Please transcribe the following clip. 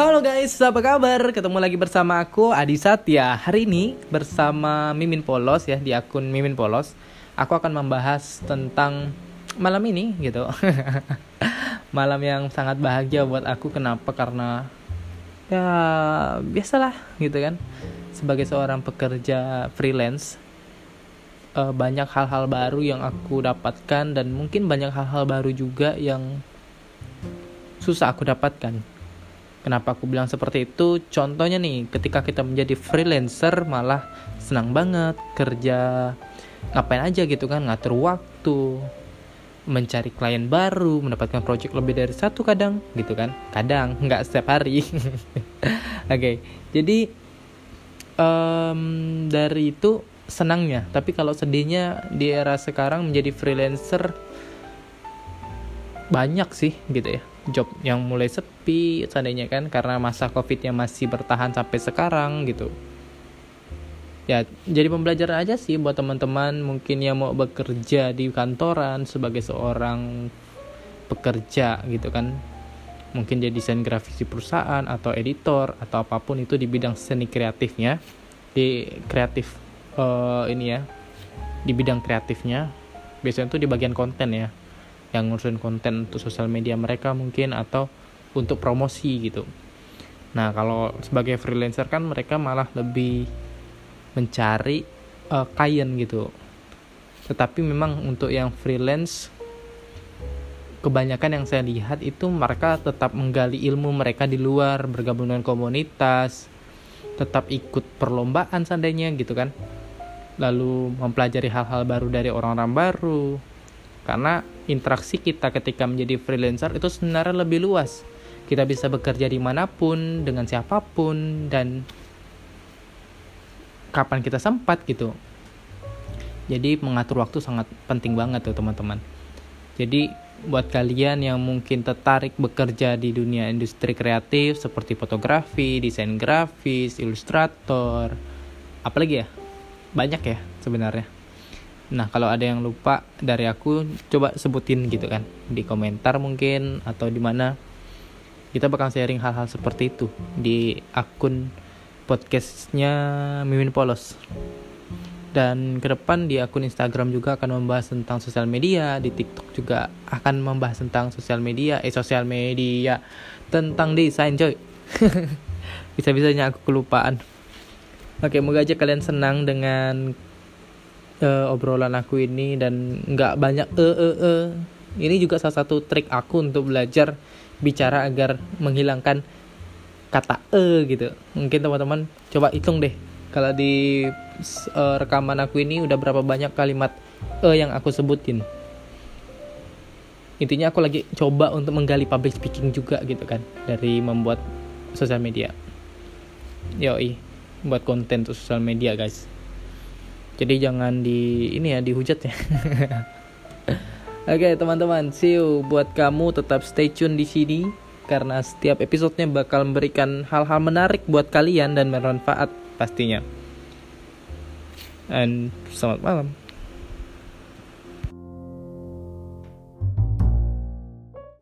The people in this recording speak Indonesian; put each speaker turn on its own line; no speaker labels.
Halo guys, apa kabar? Ketemu lagi bersama aku Adi Satya. Hari ini bersama Mimin Polos ya di akun Mimin Polos. Aku akan membahas tentang malam ini gitu. malam yang sangat bahagia buat aku kenapa? Karena ya biasalah gitu kan. Sebagai seorang pekerja freelance uh, banyak hal-hal baru yang aku dapatkan dan mungkin banyak hal-hal baru juga yang susah aku dapatkan Kenapa aku bilang seperti itu? Contohnya nih, ketika kita menjadi freelancer malah senang banget kerja ngapain aja gitu kan, ngatur waktu, mencari klien baru, mendapatkan project lebih dari satu kadang gitu kan. Kadang nggak setiap hari. Oke, okay, jadi um, dari itu senangnya, tapi kalau sedihnya di era sekarang menjadi freelancer banyak sih gitu ya job yang mulai sepi seandainya kan karena masa covid yang masih bertahan sampai sekarang gitu. Ya jadi pembelajaran aja sih buat teman-teman mungkin yang mau bekerja di kantoran sebagai seorang pekerja gitu kan. Mungkin jadi desain grafis di perusahaan atau editor atau apa pun itu di bidang seni kreatifnya di kreatif uh, ini ya di bidang kreatifnya. Biasanya itu di bagian konten ya yang ngurusin konten untuk sosial media mereka mungkin atau untuk promosi gitu. Nah, kalau sebagai freelancer kan mereka malah lebih mencari uh, klien gitu. Tetapi memang untuk yang freelance kebanyakan yang saya lihat itu mereka tetap menggali ilmu mereka di luar, bergabung dengan komunitas, tetap ikut perlombaan seandainya gitu kan. Lalu mempelajari hal-hal baru dari orang-orang baru, karena interaksi kita ketika menjadi freelancer itu sebenarnya lebih luas. Kita bisa bekerja di mana pun dengan siapa pun dan kapan kita sempat gitu. Jadi mengatur waktu sangat penting banget tuh teman-teman. Jadi buat kalian yang mungkin tertarik bekerja di dunia industri kreatif seperti fotografi, desain grafis, ilustrator, apalagi ya? Banyak ya sebenarnya Nah, kalau ada yang lupa dari aku, coba sebutin gitu kan di komentar mungkin atau di mana kita bakal sharing hal-hal seperti itu di akun podcastnya Mimin Polos. Dan ke depan di akun Instagram juga akan membahas tentang sosial media, di TikTok juga akan membahas tentang sosial media, eh sosial media tentang desain coy. Bisa-bisanya aku kelupaan. Oke, moga aja kalian senang dengan uh, obrolan aku ini dan nggak banyak e e e ini juga salah satu trik aku untuk belajar bicara agar menghilangkan kata e gitu. Mungkin teman-teman coba hitung deh. Kalau di uh, rekaman aku ini udah berapa banyak kalimat e yang aku sebutin. Intinya aku lagi coba untuk menggali public speaking juga gitu kan dari membuat sosial media. Yoi buat konten untuk sosial media guys jadi jangan di ini ya dihujat ya Oke okay, teman-teman, see you buat kamu tetap stay tune di sini karena setiap episodenya bakal memberikan hal-hal menarik buat kalian dan bermanfaat pastinya. And selamat malam.